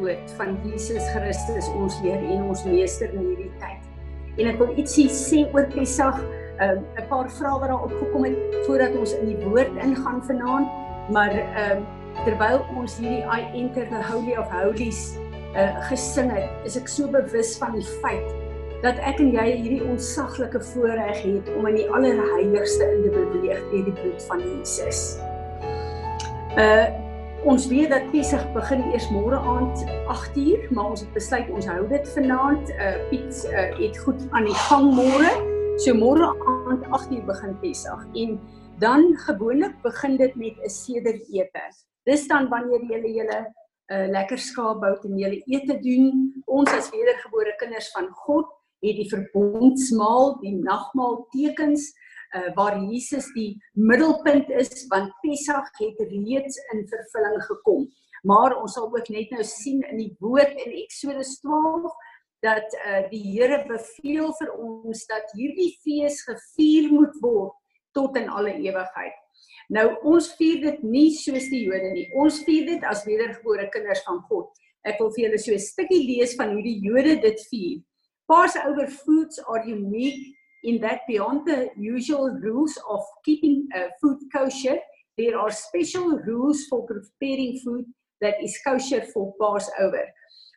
woord van Jesus Christus ons Heer en ons meester in hierdie tyd. En ek wil ietsie sê oor Pessach, ehm, 'n um, paar vrae wat daar opgekom het voordat ons in die woord ingaan vanaand, maar ehm um, terwyl ons hierdie I enter the holy of holies uh, gesing het, is ek so bewus van die feit dat ek en jy hierdie ontsaglike voorreg het om in die allerheiligste in te beweeg deur die bloed van Jesus. Uh ons weet dat Pesach begin eers môre aand 8uur, maar ons het besluit ons hou dit vanaand. Uh Piet uh, het goed aan die gang môre. So môre aand 8uur begin Pesach en dan gewoonlik begin dit met 'n sederete. Dis dan wanneer jy julle 'n uh, lekker skaapbout en julle ete doen. Ons as wedergebore kinders van God het die verbondsmaal, die nagmaal tekens uh, waar Jesus die middelpunt is want Pessach het reeds in vervulling gekom. Maar ons sal ook net nou sien in die woord in Eksodus 12 dat uh, die Here beveel vir ons dat hierdie fees gevier moet word tot in alle ewigheid. Nou ons vier dit nie soos die Jode nie. Ons vier dit as wedergebore kinders van God. Ek wil vir julle so 'n stukkie lees van hoe die Jode dit vier. Passover foods are unique in that beyond the usual rules of keeping uh, food kosher, there are special rules for preparing food that is kosher for Passover.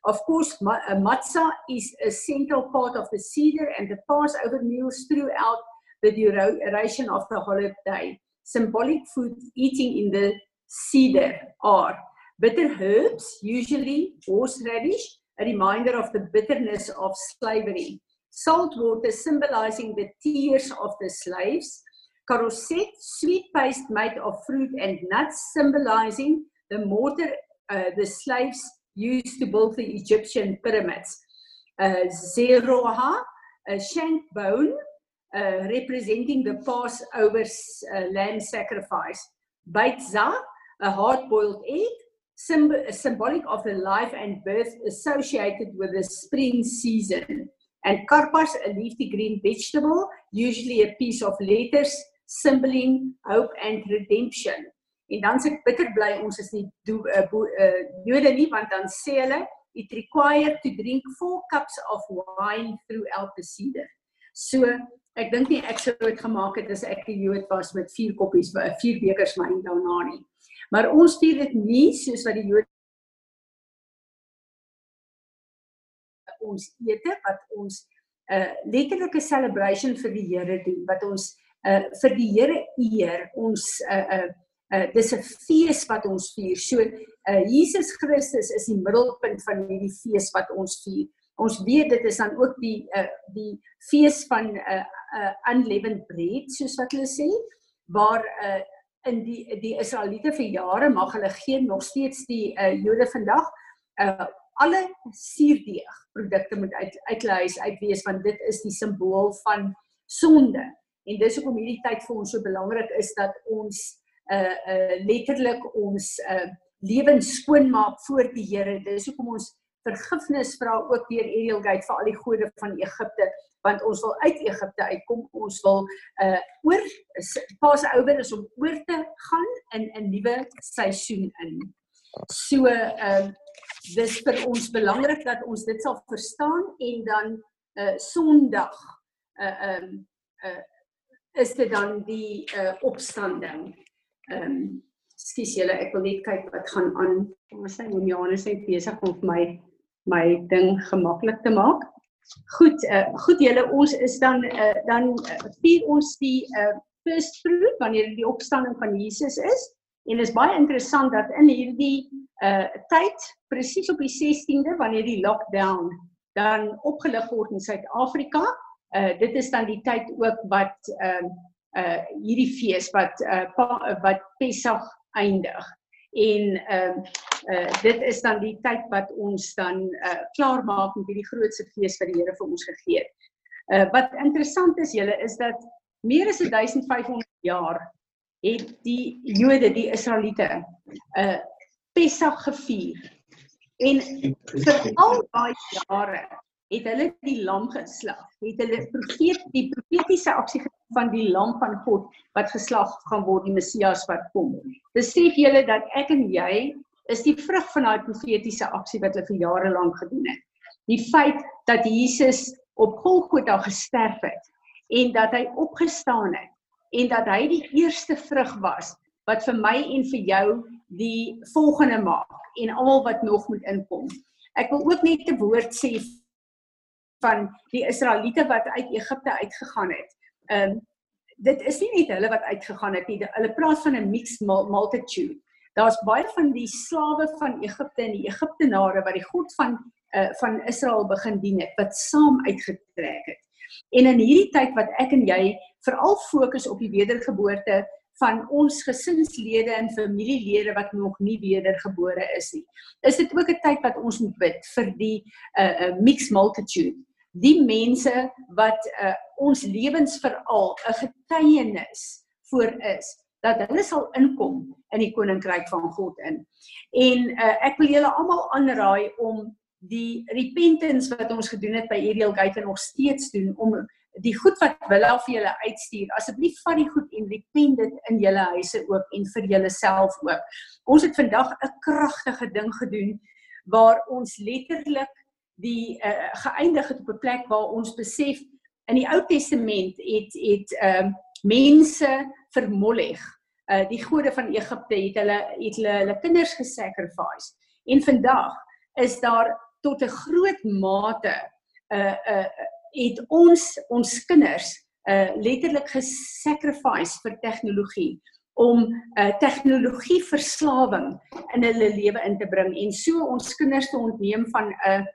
Of course, uh, matzah is a central part of the Seder and the Passover meals throughout the duration of the holiday. Symbolic food eating in the Seder are bitter herbs, usually horseradish, a reminder of the bitterness of slavery. Salt water symbolizing the tears of the slaves. Karoset, sweet paste made of fruit and nuts, symbolizing the mortar uh, the slaves used to build the Egyptian pyramids. Uh, Zeroha, a shank bone, uh, representing the Passover uh, lamb sacrifice. Beitzah, a hard boiled egg, symbolic of the life and birth associated with the spring season. And karpas, a leafy green vegetable, usually a piece of lettuce, symboling hope and redemption. En dan sê ek bitter bly ons is nie do, uh, bo, uh, Jode nie want dan sê hulle it required to drink 4 cups of wine throughout the Seder. So ek dink nie ek sou dit gemaak het as ek 'n Jood was met 4 koppies 4 bekers wyn daarna nie. Maar ons vier dit nie soos wat die Jode ons ete wat ons 'n uh, letterlike celebration vir die Here doen wat ons uh, vir die Here eer ons 'n uh, 'n uh, uh, dis 'n fees wat ons vier. So uh, Jesus Christus is die middelpunt van hierdie fees wat ons vier. Ons weet dit is dan ook die uh, die fees van 'n uh, uh, unleavened bread soos wat hulle sê waar uh, in die die Israeliete vir jare mag hulle geen nog steeds die uh, Jode vandag uh, alle suurdeeg produkte moet uit uitleis uitwees want dit is die simbool van sonde. En dis hoekom hierdie tyd vir ons so belangrik is dat ons uh uh letterlik ons uh lewens skoon maak voor die Here. Dis hoekom ons vergifnis vra ook deur Ariel Gate vir al die gode van Egipte want ons wil uit Egipte uitkom. Ons wil uh oor Passover is om oor te gaan in 'n nuwe seisoen in. So uh, dis vir ons belangrik dat ons dit sal verstaan en dan uh Sondag uh um, uh is dit dan die uh opstanding. Um, skus julle ek wil net kyk wat gaan aan. Ons sê Johannes is besig om my my ding gemaklik te maak. Goed, uh, goed julle, ons is dan uh, dan uh, vier ons die uh, first fruit wanneer die opstanding van Jesus is. En dit is baie interessant dat in hierdie uh tyd presies op die 16de wanneer die lockdown dan opgelig word in Suid-Afrika, uh dit is dan die tyd ook wat ehm uh, uh hierdie fees wat uh pa, wat Pessach eindig en ehm uh, uh dit is dan die tyd wat ons dan uh klaar maak met hierdie grootste fees wat die Here vir ons gegee het. Uh wat interessant is julle is dat meer as 1500 jaar het die Jode, die Israeliete uh Pessach gevier. En vir al daai jare het hulle die lam geslag. Het hulle profeet die profetiese aksie van die lam van God wat geslag gaan word die Messias wat kom. Besef julle dat ek en jy is die vrug van daai profetiese aksie wat hulle vir jare lank gedoen het. Die feit dat Jesus op Golgotha gesterf het en dat hy opgestaan het en dat hy die eerste vrug was wat vir my en vir jou die volgende maak en almal wat nog moet inkom. Ek wil ook net 'n woord sê van die Israeliete wat uit Egipte uitgegaan het. Ehm um, dit is nie net hulle wat uitgegaan het nie. Hulle praat van 'n mixed multitude. Daar's baie van die slawe van Egipte en die Egiptenare wat die God van uh, van Israel begin dien het wat saam uitgetrek het. En in hierdie tyd wat ek en jy veral fokus op die wedergeboorte van ons gesinslede en familielede wat nog nie wedergebore is nie. Is dit ook 'n tyd wat ons moet bid vir die 'n uh, uh, mixed multitude die mense wat uh, ons lewens veral 'n getuienis voor is dat hulle sal inkom in die koninkryk van God in. En uh, ek wil julle almal aanraai om die repentance wat ons gedoen het by Ariel Gate nog steeds doen om die goed wat Willa vir julle uitstuur, asseblief vat die goed en repent dit in julle huise ook en vir julleself ook. Ons het vandag 'n kragtige ding gedoen waar ons letterlik die uh, geëindig het op 'n plek waar ons besef in die Ou Testament het het uh, mense vermollig. Uh die gode van Egipte het hulle het hulle hulle kinders gesacrifice. En vandag is daar tot 'n groot mate uh uh het ons ons kinders uh letterlik gesacrifice vir tegnologie om 'n uh, tegnologie verslawing in hulle lewe in te bring en so ons kinders te ontneem van 'n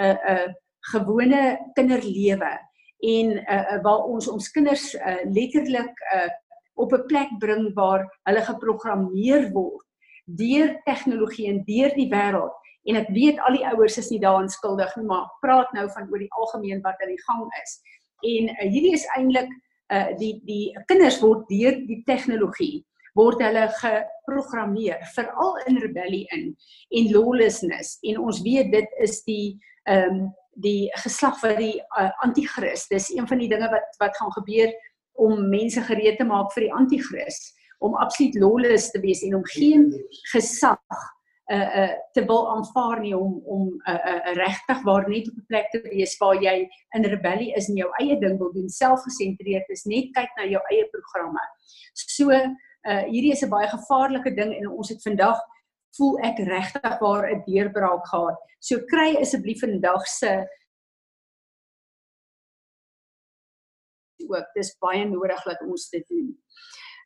'n 'n gewone kinderlewe en uh, uh, waar ons ons kinders uh, letterlik uh, op 'n plek bring waar hulle geprogrammeer word deur tegnologie en deur die wêreld en ek weet al die ouers is nie daaraan skuldig nie maar praat nou van oor die algemeen wat aan die gang is en uh, hierdie is eintlik uh, die die kinders word deur die tegnologie word hulle geprogrammeer veral in rebellie in en lawlessness en ons weet dit is die ehm um, die geslag van die uh, anti-kris. Dis een van die dinge wat wat gaan gebeur om mense gereed te maak vir die anti-kris, om absoluut lawless te wees en om geen gesag uh uh te wil aanvaar nie om om 'n uh, uh, regtig waar net op 'n plek te wees waar jy in rebellie is en jou eie ding wil doen, selfgesentreerd is, net kyk na jou eie programme. So uh hierdie is 'n baie gevaarlike ding en ons het vandag voel ek regtig waar 'n deurbraak gehad. So kry asseblief vandag se ook dis baie nodig dat ons dit doen.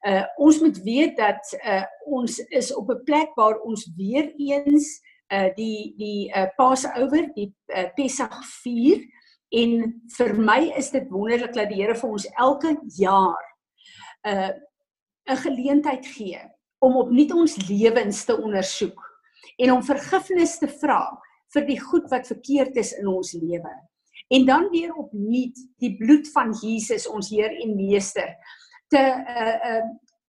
Uh ons moet weet dat uh ons is op 'n plek waar ons weer eens uh die die uh Passover, die uh, Pessach vier en vir my is dit wonderlik dat die Here vir ons elke jaar uh 'n geleentheid gee om opnuut ons lewens te ondersoek en om vergifnis te vra vir die goed wat verkeerd is in ons lewe. En dan weer opnuut die bloed van Jesus ons Heer en Meester te uh uh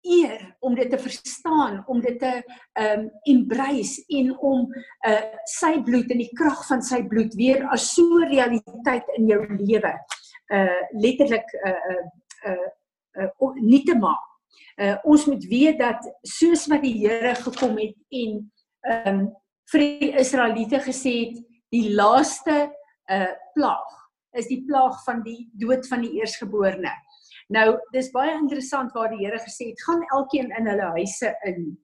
eer om dit te verstaan, om dit te um embrace en om uh sy bloed en die krag van sy bloed weer as so realiteit in jou lewe uh letterlik uh uh uh, uh nie te maak uh, ons moet weet dat soos wat die Here gekom het en um, vir die Israeliete gesê het die laaste uh plaag is die plaag van die dood van die eersgeborene. Nou dis baie interessant waar die Here gesê het gaan elkeen in hulle huise in.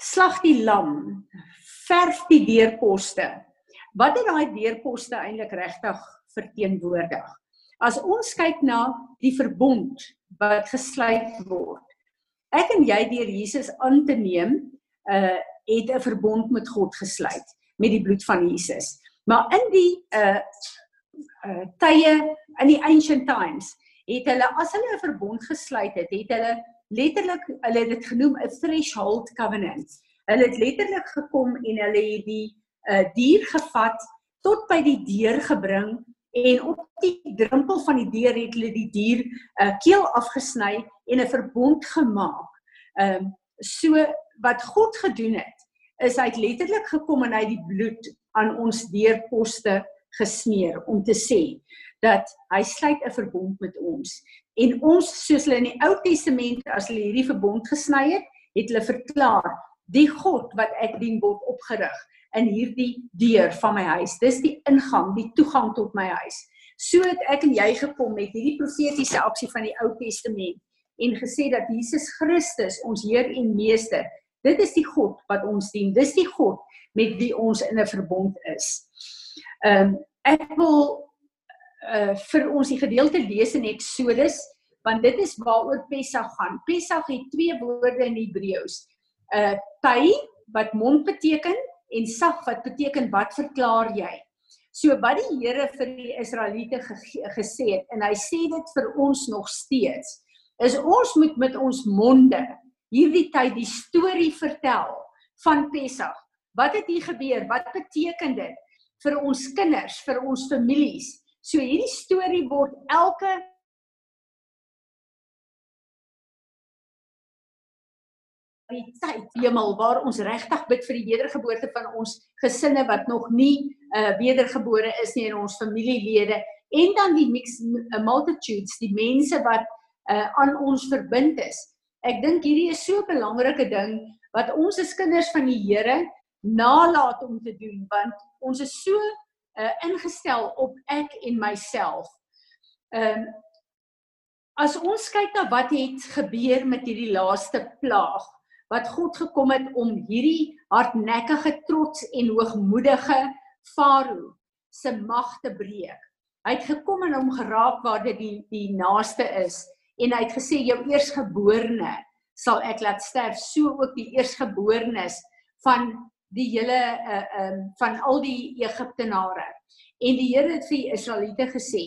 Slag die lam, verf die deurposte. Wat het daai deurposte eintlik regtig verteenwoordig? As ons kyk na die verbond wat gesluit word. Ek en jy deur Jesus aan te neem, uh het 'n verbond met God gesluit met die bloed van Jesus. Maar in die uh uh tye in die ancient times het hulle as hulle 'n verbond gesluit het, het hulle letterlik hulle het dit genoem 'n threshold covenant. Hulle het letterlik gekom en hulle het die uh dier gevat tot by die deur gebring en op die drempel van die deur het hulle die dier uh, keel afgesny en 'n verbond gemaak. Ehm um, so wat God gedoen het is hy het letterlik gekom en hy die bloed aan ons deurposte gesmeer om te sê dat hy sluit 'n verbond met ons. En ons soos hulle in die Ou Testament as hulle hierdie verbond gesny het, het hulle verklaar die God wat ek dien word opgerig in hierdie deur van my huis. Dis die ingang, die toegang tot my huis. So het ek en jy gekom met hierdie profetiese aksie van die Ou Testament en gesê dat Jesus Christus ons Heer en Meester, dit is die God wat ons dien. Dis die God met wie ons in 'n verbond is. Ehm um, ek wil uh vir ons die gedeelte lees in Eksodus want dit is waaroor Pessach gaan. Pessach het twee woorde in Hebreëus. Uh Pai wat mond beteken en Sag wat beteken wat verklaar jy? So wat die Here vir die Israeliete ge gesê het en hy sê dit vir ons nog steeds is ons moet met ons monde hierdie tyd die storie vertel van Pessach. Wat het hier gebeur? Wat beteken dit vir ons kinders, vir ons families? So hierdie storie word elke die tyd hemel waar ons regtig bid vir die wedergeboorte van ons gesinne wat nog nie uh wedergebore is nie in ons familielede en dan die mix uh, multitudes die mense wat uh aan ons verbind is. Ek dink hierdie is so 'n belangrike ding wat ons as kinders van die Here nalat om te doen want ons is so uh ingestel op ek en myself. Ehm uh, as ons kyk na wat het gebeur met hierdie laaste plaag wat God gekom het om hierdie hardnekkige trots en hoogmoedige farao se mag te breek. Hy het gekom en hom geraak waar dit die die naaste is en hy het gesê jou eersgeborene sal ek laat sterf so ook die eersgeborenes van die hele uh um van al die Egiptenare. En die Here het vir die Israeliete gesê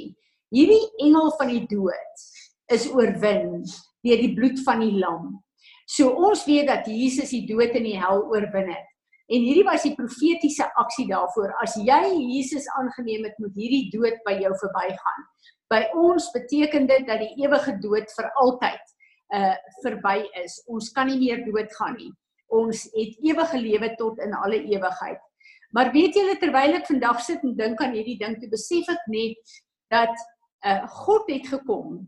hierdie engel van die dood is oorwin deur die bloed van die lam. So ons weet dat Jesus die dood en die hel oorwin het. En hierdie was die profetiese aksie daarvoor. As jy Jesus aangeneem het moet hierdie dood by jou verbygaan. By ons beteken dit dat die ewige dood vir altyd uh verby is. Ons kan nie meer doodgaan nie. Ons het ewige lewe tot in alle ewigheid. Maar weet julle terwyl ek vandag sit en dink aan hierdie ding, toe besef ek net dat uh God het gekom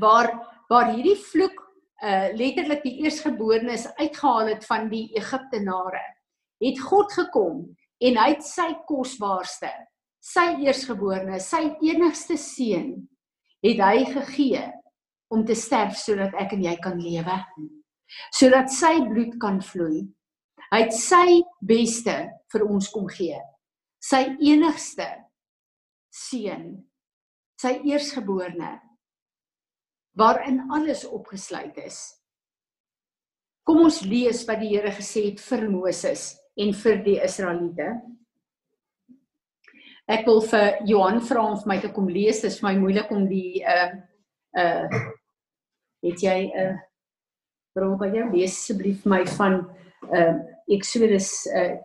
waar waar hierdie vloek uh letterlik die eersgeborenes uitgehaal het van die Egiptenare. Het God gekom en hy het sy kosbaarste sy eersgeborene, sy enigste seun het hy gegee om te sterf sodat ek en jy kan lewe. Sodat sy bloed kan vloei. Hy het sy beste vir ons kom gee. Sy enigste seun, sy eersgeborene waarin alles opgesluit is. Kom ons lees wat die Here gesê het vir Moses en vir die Israeliete. Ek wil vir Johan vra om vir my te kom lees. Dit is vir my moeilik om die uh uh het jy 'n uh, by jou lees asseblief my van uh Exodus uh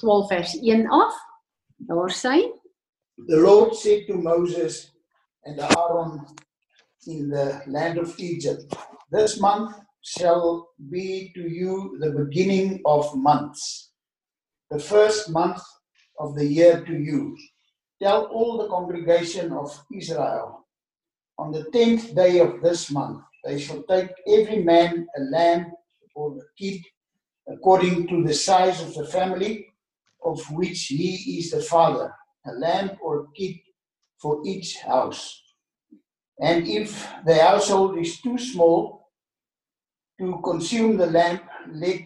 12 vers 1 af. Daar sê The Lord said to Moses and Aaron in the land of Egypt, This month shall be to you the beginning of months, the first month of the year to you. Tell all the congregation of Israel on the tenth day of this month, they shall take every man a lamb or a kid according to the size of the family of which he is the father, a lamb or a kid for each house. And if the household is too small to consume the lamb, let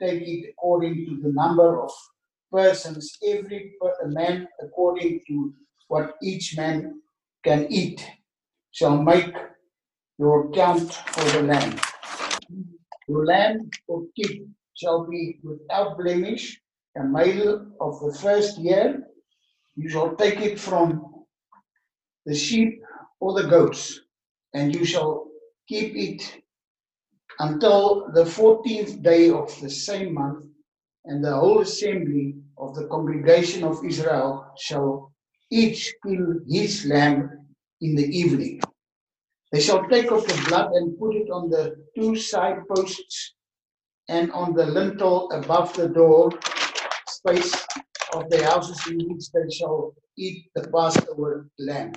take it according to the number of persons, every man according to what each man can eat, shall make your count for the land. Your land or kid shall be without blemish, a male of the first year. You shall take it from the sheep or the goats, and you shall keep it until the 14th day of the same month, and the whole assembly of the congregation of Israel shall each kill his lamb in the evening. They shall take off the blood and put it on the two side posts and on the lintel above the door space of the houses in which they shall eat the Passover lamb.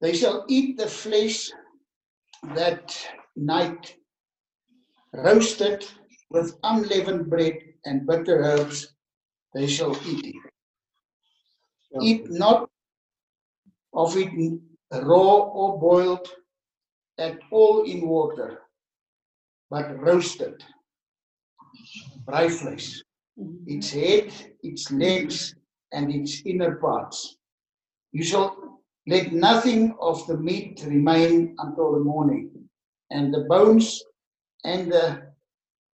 They shall eat the flesh that night roasted with unleavened bread and bitter herbs, they shall eat it. Eat not of it raw or boiled at all in water, but roasted, braai vleis, mm-hmm. its head, its legs, and its inner parts. You shall let nothing of the meat remain until the morning, and the bones and the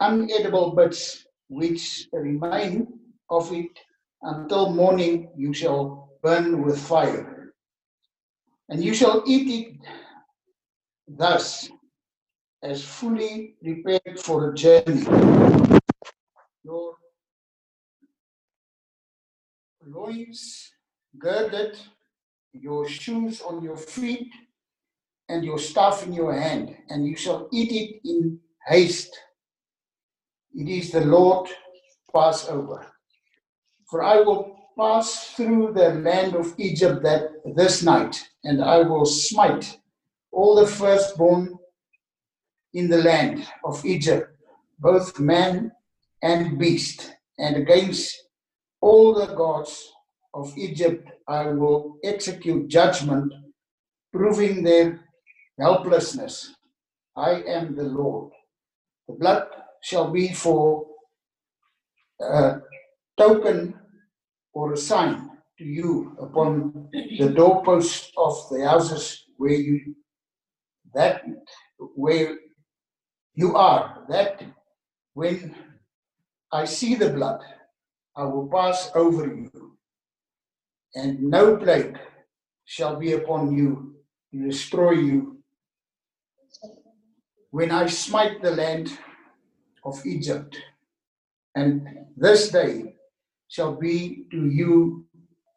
unedible bits which remain of it until morning you shall burn with fire. And you shall eat it thus, as fully prepared for a journey. Your loins girded, your shoes on your feet, and your staff in your hand, and you shall eat it in haste. It is the Lord Passover. For I will pass through the land of Egypt that this night, and I will smite all the firstborn in the land of Egypt, both man and beast, and against all the gods of Egypt I will execute judgment, proving their helplessness. I am the Lord. The blood shall be for a token or a sign to you upon the doorposts of the houses where you that where you are that when I see the blood I will pass over you and no plague shall be upon you to destroy you when I smite the land of Egypt. And this day shall be to you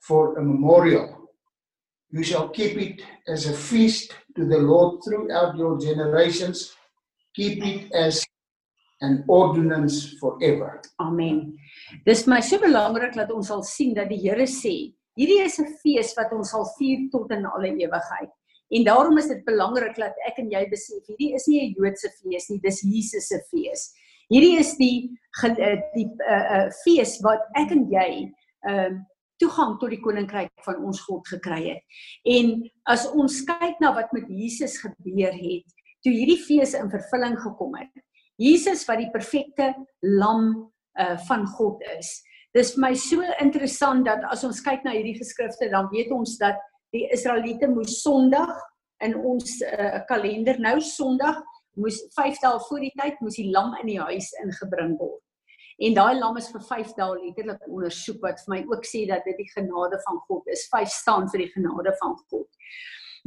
for a memorial. You shall keep it as a feast to the Lord throughout your generations. Keep it as an ordinance forever. Amen. Dis my so belangrik dat ons sal sien dat die Here sê, hierdie is 'n fees wat ons sal vier tot in alle ewigheid. En daarom is dit belangrik dat ek en jy besef hierdie is nie 'n Joodse fees nie, dis Jesus se fees. Hierdie is die eh, die uh uh fees wat ek en jy ehm uh, toegang tot die koninkryk van ons God gekry het. En as ons kyk na wat met Jesus gebeur het, toe hierdie fees in vervulling gekom het. Jesus wat die perfekte lam uh van God is. Dis vir my so interessant dat as ons kyk na hierdie geskrifte dan weet ons dat die Israeliete moes Sondag in ons uh, kalender nou Sondag moes 5 dae voor die tyd moes die lam in die huis ingebring word. En daai lam is vir 5 dae letterlik ondersoek wat vir my ook sê dat dit die genade van God is. 5 staan vir die genade van God.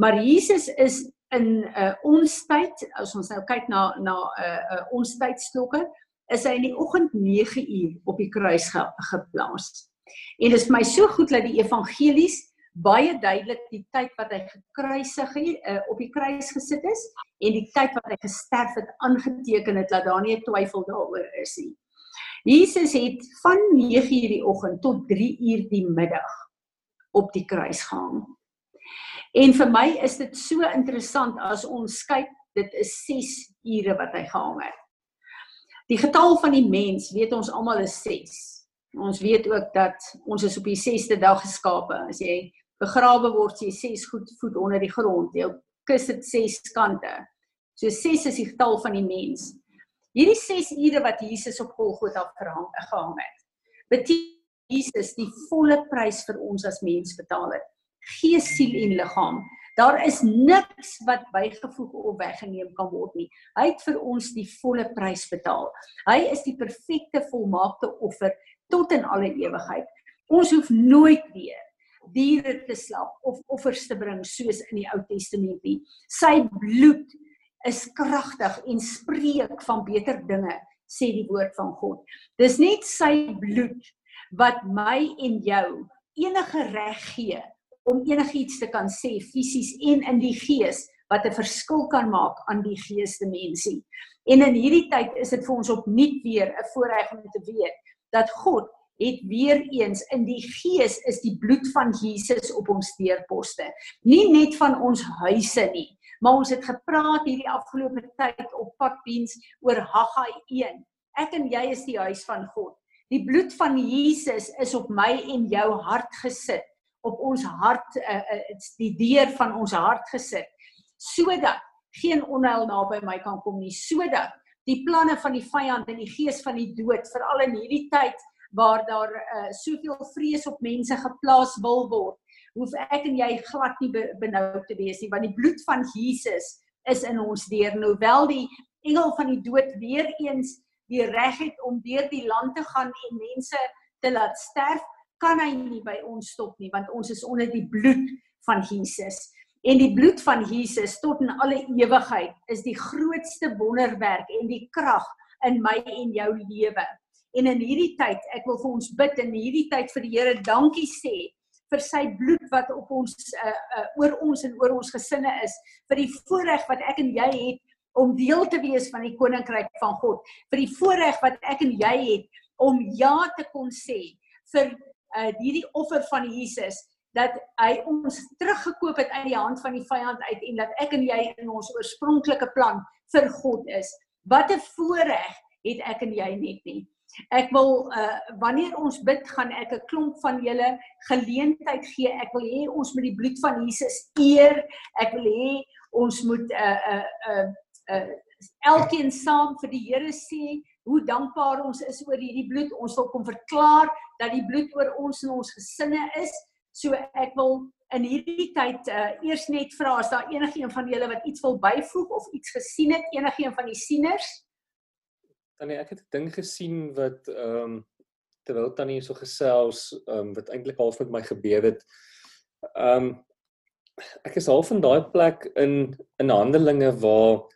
Maar Jesus is in 'n uh, ons tyd, as ons nou kyk na na 'n uh, uh, ons tydstokke, is hy in die oggend 9 uur op die kruis ge, geplaas. En dit is my so goed dat die evangelies baie duidelik die tyd wat hy gekruisig het uh, op die kruis gesit is en die tyd wat hy gesterf het aangeteken het dat daar nie 'n twyfel daaroor is nie. Jesus het van 9:00 die oggend tot 3:00 die middag op die kruis gehang. En vir my is dit so interessant as ons kyk, dit is 6 ure wat hy gehang het. Die getal van die mens, weet ons almal is 6. Ons weet ook dat ons is op die 6ste dag geskape. As jy begrawe word jy 6 goed voet onder die grond. Jou kus het 6 kante. So 6 is die getal van die mens. Hierdie 6 ure wat Jesus op Golgotha gehang gehang het. Beteken Jesus die volle prys vir ons as mens betaal het. Gees, siel en liggaam. Daar is niks wat bygevoeg of weggeneem kan word nie. Hy het vir ons die volle prys betaal. Hy is die perfekte volmaakte offer tot in alle ewigheid. Ons hoef nooit weer diere te slap of offers te bring soos in die Ou Testament nie. Sy bloed is kragtig en spreek van beter dinge, sê die woord van God. Dis net sy bloed wat my en jou enige reg gee om enigiets te kan sê fisies en in die gees wat 'n verskil kan maak aan die geeste mensie. En in hierdie tyd is dit vir ons opnuut weer 'n voorreg om te weet dat God het weer eens in die gees is die bloed van Jesus op ons deurposte. Nie net van ons huise nie, maar ons het gepraat hierdie afgelope tyd op Pakbeens oor Haggai 1. Ek en jy is die huis van God. Die bloed van Jesus is op my en jou hart gesit, op ons hart uh, uh, die deur van ons hart gesit, sodat geen onheil naby my kan kom nie, sodat die planne van die vyand en die gees van die dood veral in hierdie tyd waar daar uh, soveel vrees op mense geplaas wil word hoef ek en jy glad nie benou te wees nie want die bloed van Jesus is in ons deur. Nou wel die engel van die dood weer eens die reg het om deur die land te gaan en mense te laat sterf kan hy nie by ons stop nie want ons is onder die bloed van Jesus. En die bloed van Jesus tot in alle ewigheid is die grootste wonderwerk en die krag in my en jou lewe. En in hierdie tyd ek wil vir ons bid in hierdie tyd vir die Here dankie sê vir sy bloed wat op ons uh, uh, oor ons en oor ons gesinne is vir die voorreg wat ek en jy het om deel te wees van die koninkryk van God vir die voorreg wat ek en jy het om ja te kon sê vir uh, hierdie offer van Jesus dat hy ons teruggekoop het uit die hand van die vyand uit en dat ek en jy in ons oorspronklike plan vir God is. Wat 'n voorreg het ek en jy net nie. Ek wil uh wanneer ons bid, gaan ek 'n klomp van julle geleentheid gee. Ek wil hê ons moet die bloed van Jesus eer. Ek wil hê ons moet uh uh uh, uh elkeen saam vir die Here sê hoe dankbaar ons is oor hierdie bloed. Ons wil kom verklaar dat die bloed oor ons en ons gesinne is. So ek wil in hierdie tyd uh eers net vra as daar enigiemand van julle wat iets wil byvoeg of iets gesien het, enigiemand van die sieners? Tannie, ek het 'n ding gesien wat ehm um, terwyl Tannie so gesels, ehm um, wat eintlik half met my gebeur het. Ehm um, ek is half in daai plek in in Handelinge waar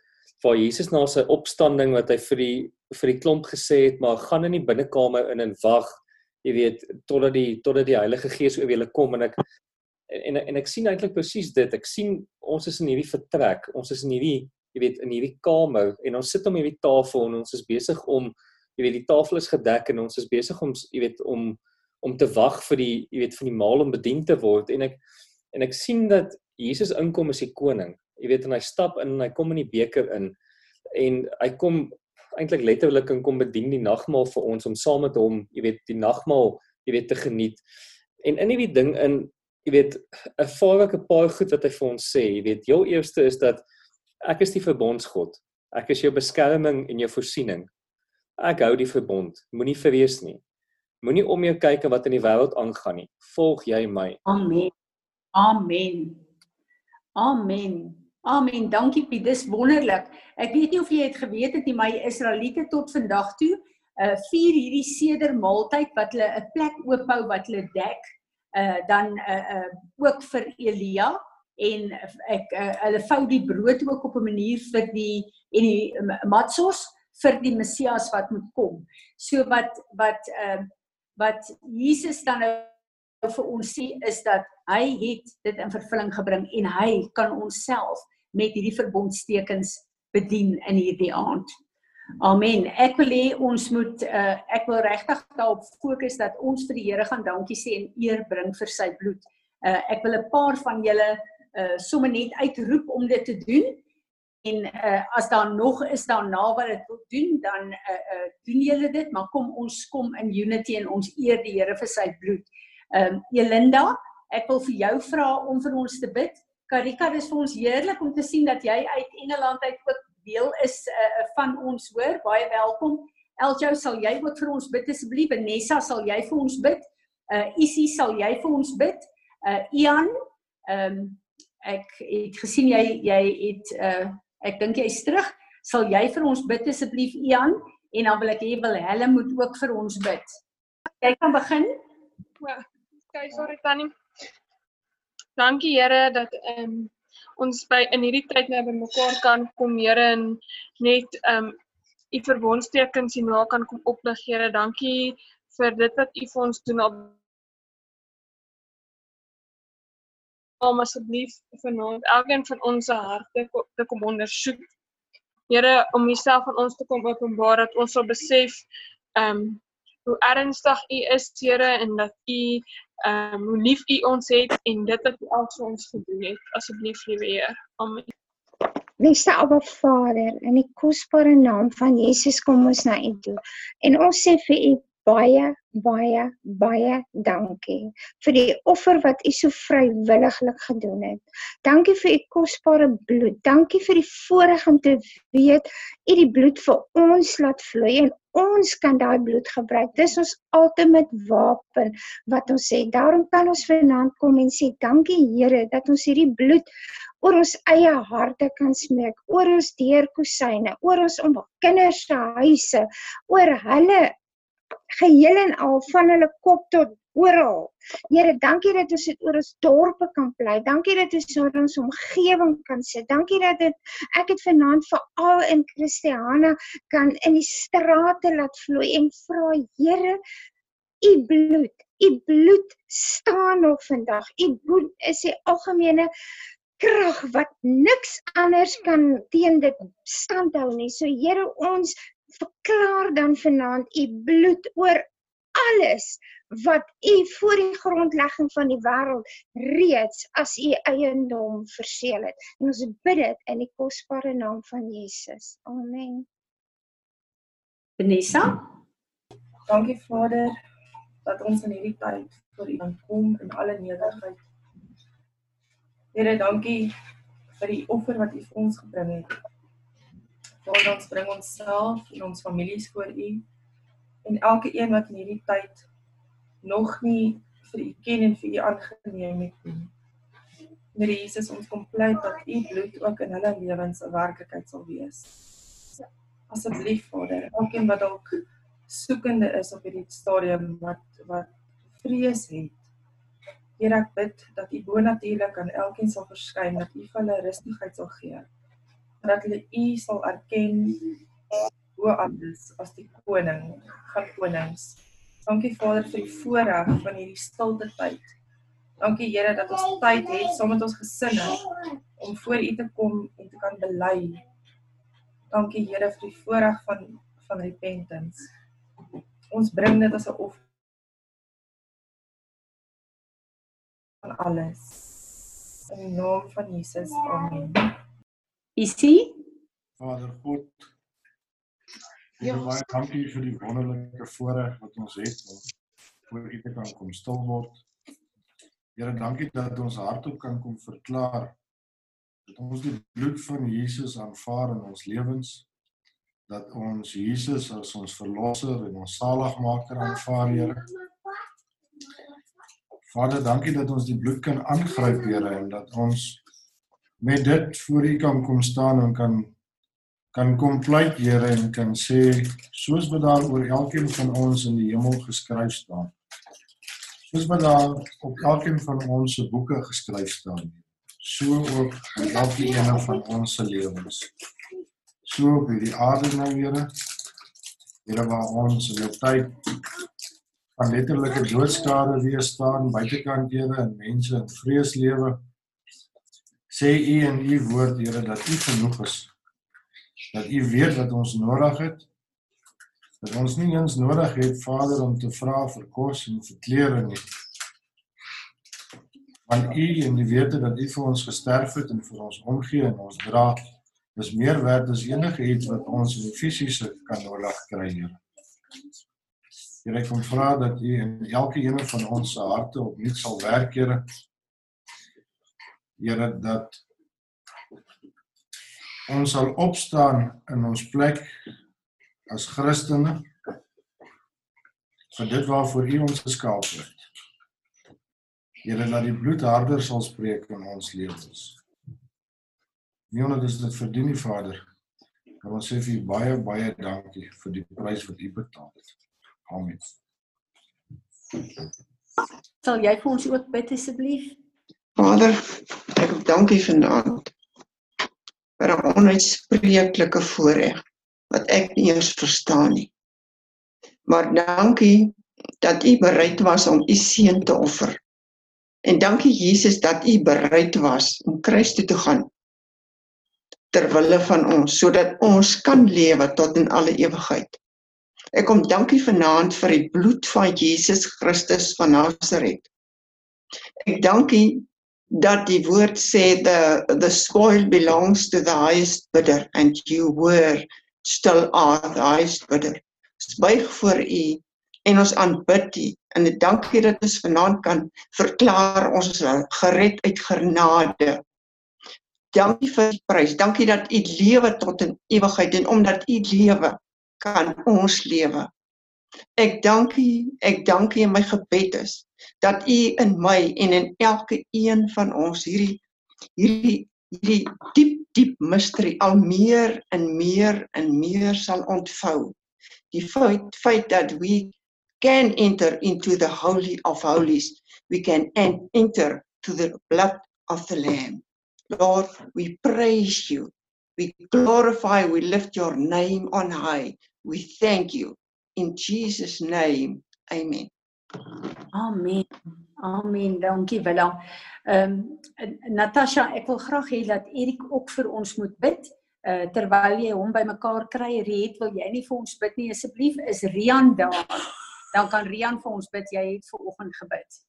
waar Jesus na sy opstanding wat hy vir die vir die klomp gesê het, maar gaan in die binnekamer in en wag, jy weet, totdat die totdat die Heilige Gees oor julle kom en ek en en ek sien eintlik presies dit. Ek sien ons is in hierdie vertrek, ons is in hierdie jy weet in hierdie kamer en ons sit om hierdie tafel en ons is besig om jy weet die tafel is gedek en ons is besig om jy weet om om te wag vir die jy weet van die maal om bedien te word. En ek en ek sien dat Jesus inkom as die koning. Jy weet en hy stap in en hy kom in die beker in. En hy kom eintlik letterlik en kom bedien die nagmaal vir ons om saam met hom jy weet die nagmaal jy weet te geniet. En in hierdie ding in jy weet 'n vaarlike paar goed wat hy vir ons sê. Jy weet heel eerste is dat Ek is die verbondsgod. Ek is jou beskerming en jou voorsiening. Ek hou die verbond. Moenie vrees nie. Moenie om jou kyk wat in die wêreld aangaan nie. Volg jy my. Amen. Amen. Amen. Amen. Dankie Piet. Dis wonderlik. Ek weet nie of jy het geweet het nie, maar die Israeliete tot vandag toe uh vier hierdie seder maaltyd wat hulle 'n plek oophou wat hulle dek uh dan uh uh ook vir Elia en ek uh, hulle vou die brood ook op 'n manier vir die en die matsos vir die Messias wat moet kom. So wat wat ehm uh, wat Jesus dan nou vir ons sê is dat hy het dit in vervulling gebring en hy kan onsself met hierdie verbondstekens bedien in hierdie aand. Amen. Ek wil hê ons moet uh, ek wil regtig daarop fokus dat ons vir die Here gaan dankie sê en eer bring vir sy bloed. Uh, ek wil 'n paar van julle uh sommer net uitroep om dit te doen. En uh as daar nog is daarna wat dit wil doen, dan uh uh doen julle dit, maar kom ons kom in unity en ons eer die Here vir sy bloed. Ehm um, Elinda, ek wil vir jou vra om vir ons te bid. Karika, dis vir ons heerlik om te sien dat jy uit Engeland uit ook deel is uh van ons hoor. Baie welkom. Eljo, sal jy ook vir ons bid asseblief? Vanessa, sal jy vir ons bid? Uh Isie, sal jy vir ons bid? Uh Ian, ehm um, ek het gesien jy jy het uh ek dink jy's terug. Sal jy vir ons bid asseblief Ian en dan wil ek hê wil hulle moet ook vir ons bid. Jy kan begin. Ja, okay, sorry Tannie. Dankie Here dat ehm um, ons by in hierdie tyd nou by mekaar kan kom Here en net ehm um, u verbondstekens en nou kan kom oplig Here. Dankie vir dit wat u vir ons doen op om asseblief vanaand elkeen van ons se harte te kom ondersoek. Here om Uself aan ons te kom openbaar dat ons sal besef ehm um, hoe ernstig U is, Here, en dat U ehm um, hoe lief U ons het en dit wat U al vir ons gedoen het. Asseblief, liewe Heer. Amen. Liefste Abba Vader, in die kosbare naam van Jesus kom ons na U toe. En ons sê vir U baie baie baie dankie vir die offer wat u so vrywilliglik gedoen het. Dankie vir u kosbare bloed. Dankie vir die voorreg om te weet u die bloed vir ons laat vloei en ons kan daai bloed gebruik. Dis ons ultimate wapen wat ons sê. Daarom kan ons vanaand kom en sê dankie Here dat ons hierdie bloed oor ons eie harte kan smeek, oor ons deurkusyne, oor ons om kinders se huise, oor hulle geheel en al van hulle kop tot oral. Here, dankie dat ons dit oor ons dorpe kan bly. Dankie dat ons oor ons omgewing kan sit. Dankie dat dit ek het vanaand vir al in Christiana kan in die strate laat vloei en vra Here, u bloed, u bloed staan nog vandag. U bloed is die algemene krag wat niks anders kan teen dit standhou nie. So Here, ons verklaar dan vanaand u bloed oor alles wat u voor die grondlegging van die wêreld reeds as u eiendom verseël het. En ons bid dit in die kosbare naam van Jesus. Amen. Vanessa? Dankie Vader dat ons in hierdie tyd voor U kan kom in alle nederigheid. Here, dankie vir die offer wat U vir ons gebring het. Vader, ons bring onsself en ons families voor U en elke een wat in hierdie tyd nog nie vir U ken en vir U aangeneem het nie. Here Jesus, ons kom pleit dat U bloed ook in hulle lewens 'n werklikheid sal wees. Asseblief Vader, elkeen wat dalk soekende is op hierdie stadium wat wat vrees het. Here ek bid dat U bonatuurlik aan elkeen sal verskyn, dat U hulle rustigheid sal gee dat hulle u sal erken bo alles as die koning van konings. Dankie Vader vir die voorreg van hierdie stilte tyd. Dankie Here dat ons tyd het saam met ons gesinne om voor U te kom en te kan bely. Dankie Here vir die voorreg van van repentance. Ons bring dit as 'n offer van alles. In die naam van Jesus. Amen. Isie? Vader God. Ja, baie dankie vir die wonderlike voorreg wat ons het om voor U te kan kom stil word. Here, dankie dat ons hardop kan kom verklaar dat ons die bloed van Jesus aanvaar in ons lewens dat ons Jesus as ons verlosser en ons saligmaker aanvaar, Here. Vader, dankie dat ons die bloed kan aangryp, Here, en dat ons met dit voor U kan kom staan en kan kan kom pleit Here en kan sê soos wat daar oor elkeen van ons in die hemel geskryf staan. Soos wat daar op elkeen van ons se boeke geskryf staan. So ook in elkeen van ons se lewens. So op hierdie aarde nou Here. Here waar ons in 'n tyd van letterlike doodskade weer staan buitekant Here en mense in vrees lewe sê u in u woord Here dat u genoeg is. Dat u weet wat ons nodig het. Dat ons nie eens nodig het Vader om te vra vir kos en vir klere nie. Want u en die wete dat u vir ons gesterf het en vir ons omgee en ons dra is meer werd as enige iets wat ons in die fisiese kan nodig kry Here. Here ek kom vra dat u in elke een van ons se harte opnuut sal werk Here Here dat ons sal opstaan in ons plek as Christene vir dit waarvoor U ons geskaap het. Here dat die bloed harder sal spreek in ons lewens. Nie omdat dit dit verdien nie, Vader. Maar ons sê vir U baie baie dankie vir die prys wat U betaal het. Amen. Sal jy vir ons ook bid asseblief? Vader, ek dankie vanaand vir 'n onuitspreeklike voorreg wat ek nie eens verstaan nie. Maar dankie dat U bereid was om U seun te offer. En dankie Jesus dat U bereid was om kruis toe te gaan ter wille van ons sodat ons kan lewe tot in alle ewigheid. Ek kom dankie vanaand vir die bloed van Jesus Christus van Nasaret. Ek dankie dat die woord sê the the spoil belongs to the highest bidder and you were still are the highest bidder. Buig voor u en ons aanbid u en dankie dat ons vanaand kan verklaar ons is gered uit genade. Dankie vir die prys. Dankie dat u lewe tot in ewigheid en omdat u lewe kan ons lewe. Ek dank u, ek dank u in my gebed is dat u in my en in elke een van ons hierdie hierdie hierdie diep diep mystery al meer en meer en meer sal ontvou. Die feit feit dat we can enter into the holy of holies, we can enter to the blood of the lamb. Lord, we praise you. We glorify, we lift your name on high. We thank you in Jesus name. Amen. Amen. Amen. Dankie Willa. Ehm um, Natasha, ek wil graag hê dat Erik ook vir ons moet bid. Uh terwyl jy hom bymekaar kry, Riet, wil jy nie vir ons bid nie asseblief? Is Rian daar? Dan kan Rian vir ons bid. Jy het ver oggend gebid.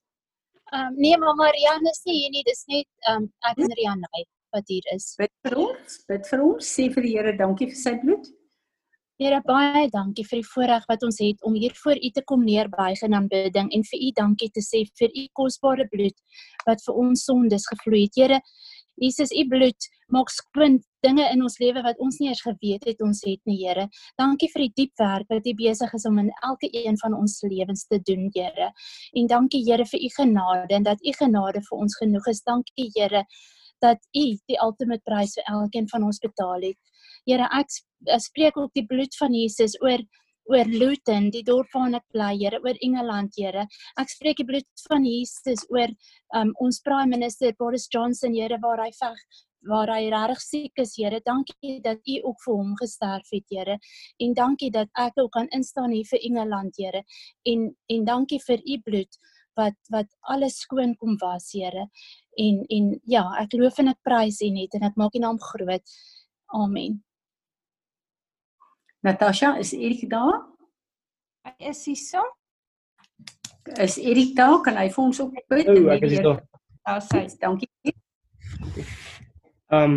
Ehm um, nee, mamma Rian is nie hier nie. Dis net ehm um, ek en Rian wat hier is. Bid vir ons. Bid vir ons. Sê vir die Here dankie vir sy bloed. Here baie dankie vir die voorreg wat ons het om hier voor U te kom neerbuig in aanbidding en vir U dankie te sê vir U kosbare bloed wat vir ons sondes gevloei het. Here Jesus, U bloed maak skoon dinge in ons lewe wat ons nie eers geweet het ons het nie, Here. Dankie vir die diep werk wat U besig is om in elke een van ons lewens te doen, Here. En dankie Here vir U genade en dat U genade vir ons genoeg is. Dankie Here dat U die ultimate prys vir elkeen van ons betaal het. Here, ek spreek ook die bloed van Jesus oor oor Luton, die dorp waar ek bly, Here, oor Engeland, Here. Ek spreek die bloed van Jesus oor um, ons Prime Minister Boris Johnson, Here, waar hy veg waar hy regtig siek is, Here. Dankie dat U ook vir hom gesterf het, Here. En dankie dat ek ook kan instaan hier vir Engeland, Here. En en dankie vir U bloed wat wat alles skoon kom was, Here. En en ja, ek loof en ek prys U net en ek maak U naam groot. Amen. Natasha, is Erik daar? Hy is hier so. Is Erik daar? Kan hy vir ons ook bid? O, ek is daar. Daar sê, dankie. Ehm um,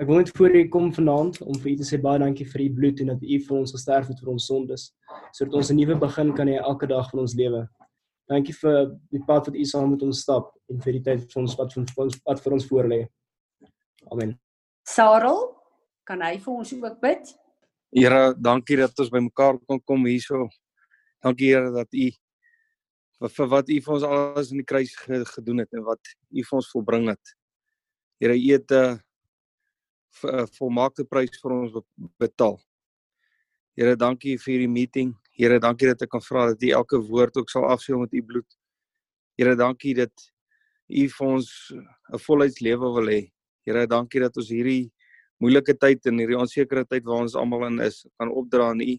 ek wil net voor u kom vanaand om vir u te sê baie dankie vir u bloed en dat u vir ons gesterf het vir ons sondes sodat ons 'n nuwe begin kan hê elke dag van ons lewe. Dankie vir die pad wat u saam met ons stap en vir die tyd vir ons wat vir ons wat vir ons voorlê. Amen. Sarel, kan hy vir ons ook bid? Here, dankie dat ons bymekaar kon kom hierso. Dankie Here dat U vir wat U vir ons alles in die kruis gedoen het en wat U vir ons volbring het. Here, U het 'n uh, volmaakte prys vir ons betaal. Here, dankie vir hierdie meeting. Here, dankie dat ek kan vra dat U elke woord ook sal afseël met U bloed. Here, dankie dat U vir ons 'n volheidslewe wil hê. Here, dankie dat ons hierdie moeilike tyd en hierdie onsekere tyd waar ons almal in is, kan opdra aan U.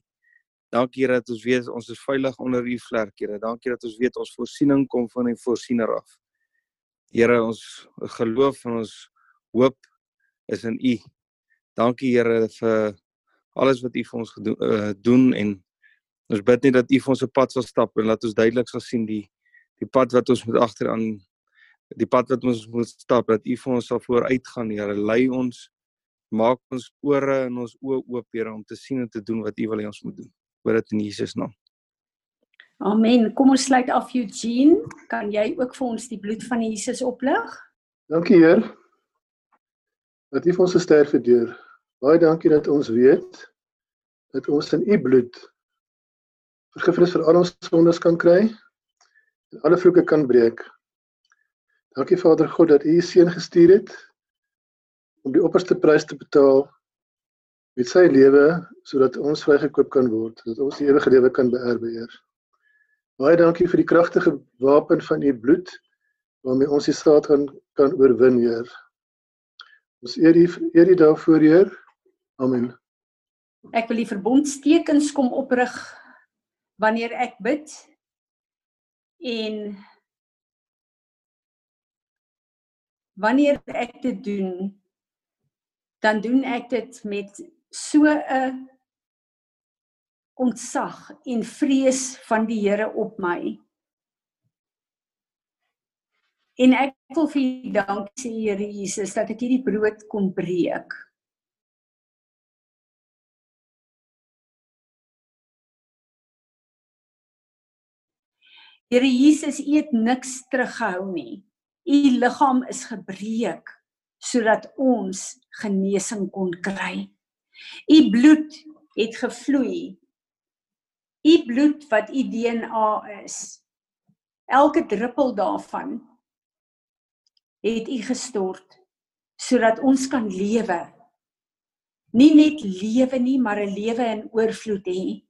Dankie dat ons weet ons is veilig onder U vlerk, Here. Dankie dat ons weet ons voorsiening kom van die voorsiener af. Here, ons geloof en ons hoop is in U. Dankie Here vir alles wat U vir ons gedoen, uh, doen en ons bid net dat U vir ons 'n pad sal stap en laat ons duidelik sal sien die die pad wat ons moet agteraan die pad wat ons moet stap dat U vir ons sal vooruit gaan Here lei ons maak ons ore en ons oë oop Here om te sien en te doen wat U wil hê ons moet doen. Bid dit in Jesus naam. Amen. Kom ons sluit af Eugene, kan jy ook vir ons die bloed van Jesus oplig? Dankie Heer. Dat U vir ons gesterf het deur. Baie dankie dat ons weet dat ons in U bloed vergifnis vir al ons sondes kan kry en alle vloeke kan breek. Dankie Vader God dat U U seun gestuur het om die opperste prys te betaal met sy lewe sodat ons vrygekoop kan word, dat ons die ewige lewe kan beerwe, Heer. Baie dankie vir die kragtige wapen van u bloed waarmee ons die Satan kan oorwin, Heer. Ons eer u eer u daarvoor, Heer. Amen. Ek wil die verbondstekens kom oprig wanneer ek bid en wanneer ek dit doen dan doen ek dit met so 'n ontzag en vrees van die Here op my. En ek wil vir U dankie sê Here Jesus dat ek hierdie brood kon breek. Here Jesus, U het niks teruggehou nie. U liggaam is gebreek sodat ons genesing kon kry. U bloed het gevloei. U bloed wat u DNA is. Elke druppel daarvan het u gestort sodat ons kan lewe. Nie net lewe nie, maar 'n lewe in oorvloed hê.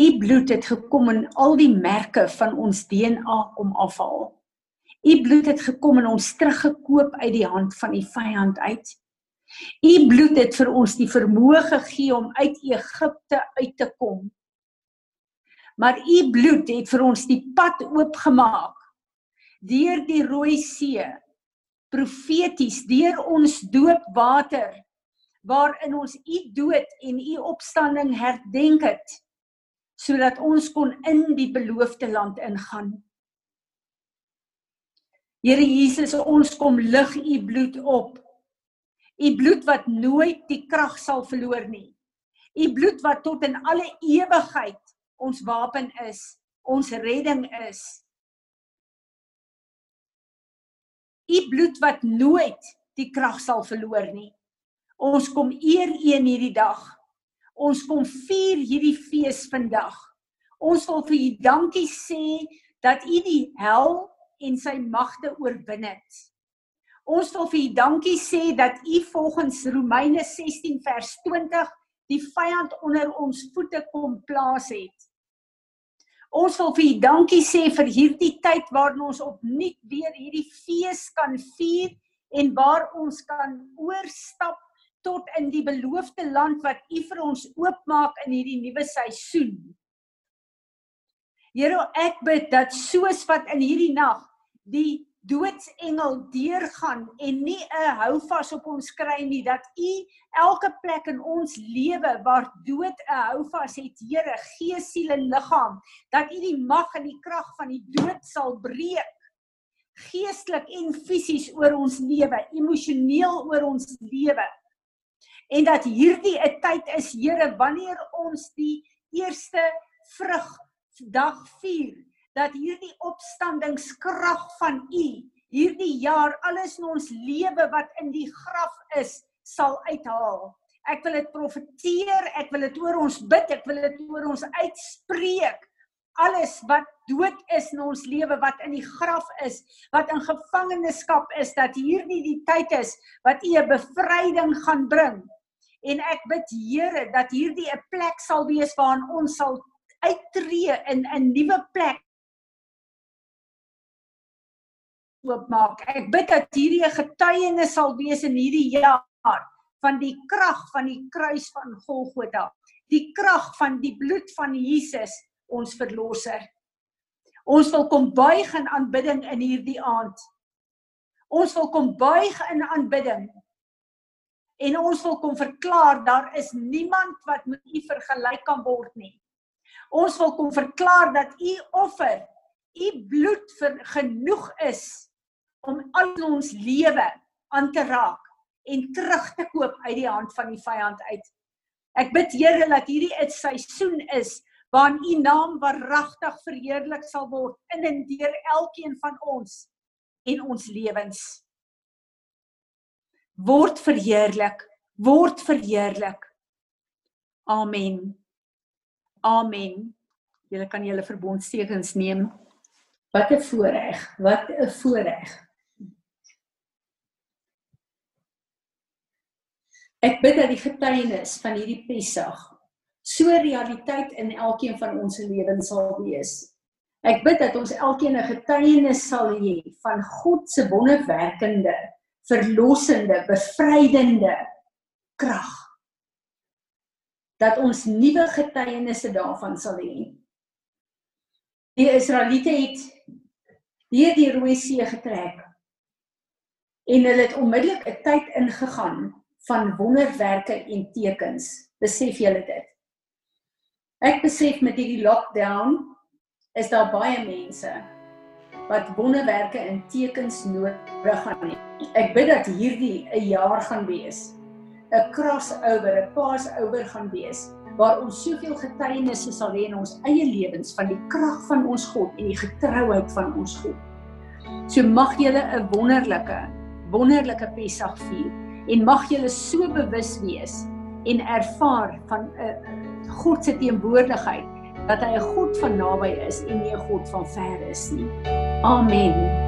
U bloed het gekom en al die merke van ons DNA kom afhaal. U bloed het gekom en ons teruggekoop uit die hand van die vyand uit. U bloed het vir ons die vermoë gegee om uit Egipte uit te kom. Maar u bloed het vir ons die pad oopgemaak deur die Rooi See profeties deur ons doopwater waarin ons u dood en u opstanding herdenk het sodat ons kon in die beloofde land ingaan. Here Jesus, ons kom lig u bloed op. U bloed wat nooit die krag sal verloor nie. U bloed wat tot in alle ewigheid ons wapen is, ons redding is. U bloed wat nooit die krag sal verloor nie. Ons kom eer U in hierdie dag. Ons kom vier hierdie fees vandag. Ons wil vir U dankie sê dat U die hel en sy magte oorwin het. Ons wil vir U dankie sê dat U volgens Romeine 16 vers 20 die vyand onder ons voete kom plaas het. Ons wil vir U dankie sê vir hierdie tyd waarin ons opnuut weer hierdie fees kan vier en waar ons kan oorstap tot in die beloofde land wat U vir ons oopmaak in hierdie nuwe seisoen. Here, ek bid dat soos wat in hierdie nag die doodsengel deurgaan en nie 'n houvas op ons kry nie dat U elke plek in ons lewe waar dood 'n houvas het, Here, gees, siel en liggaam, dat U die mag en die krag van die dood sal breek geestelik en fisies oor ons lewe, emosioneel oor ons lewe. En dat hierdie 'n tyd is Here wanneer ons die eerste vrug dag vier dat hierdie opstandingskrag van U hierdie jaar alles in ons lewe wat in die graf is sal uithaal. Ek wil dit profeteer, ek wil dit oor ons bid, ek wil dit oor ons uitspreek. Alles wat dood is in ons lewe wat in die graf is, wat in gevangenskap is, dat hierdie die tyd is wat U 'n bevryding gaan bring en ek bid Here dat hierdie 'n plek sal wees waarin ons sal uittreë in 'n nuwe plek oopmaak. Ek bid dat hierdie 'n getuienis sal wees in hierdie jaar van die krag van die kruis van Golgotha, die krag van die bloed van Jesus, ons verlosser. Ons wil kom buig in aanbidding in hierdie aand. Ons wil kom buig in aanbidding en ons wil kom verklaar daar is niemand wat met u vergelyk kan word nie. Ons wil kom verklaar dat u offer, u bloed vir genoeg is om al ons lewe aan te raak en terug te koop uit die hand van die vyand uit. Ek bid Here dat hierdie 'n seisoen is waarin u naam waaragtig verheerlik sal word in en deur elkeen van ons en ons lewens word verheerlik, word verheerlik. Amen. Amen. Julle kan julle verbondstekens neem. Wat 'n voorreg, wat 'n voorreg. Ek bid dat die getuienis van hierdie Pessag so realiteit in elkeen van ons se lewens sal wees. Ek bid dat ons elkeen 'n getuienis sal hê van God se wonderwerkende verlossende, bevrydende krag. Dat ons nuwe getuienisse daarvan sal hê. Die Israeliete het deur die Rooi See getrek en hulle het onmiddellik 'n tyd ingegaan van wonderwerke en tekens. Besef julle dit? Ek besef met hierdie lockdown is daar baie mense wat wonderwerke en tekens nodig gaan hê. Ek bid dat hierdie 'n jaar gaan wees. 'n crossover, 'n passover gaan wees waar ons soveel getuienisse sal hê in ons eie lewens van die krag van ons God en die getrouheid van ons God. So mag julle 'n wonderlike wonderlike Pessach vier en mag julle so bewus wees en ervaar van 'n uh, God se teenwoordigheid dat hy 'n God van naby is en nie 'n God van ver is nie. Amen.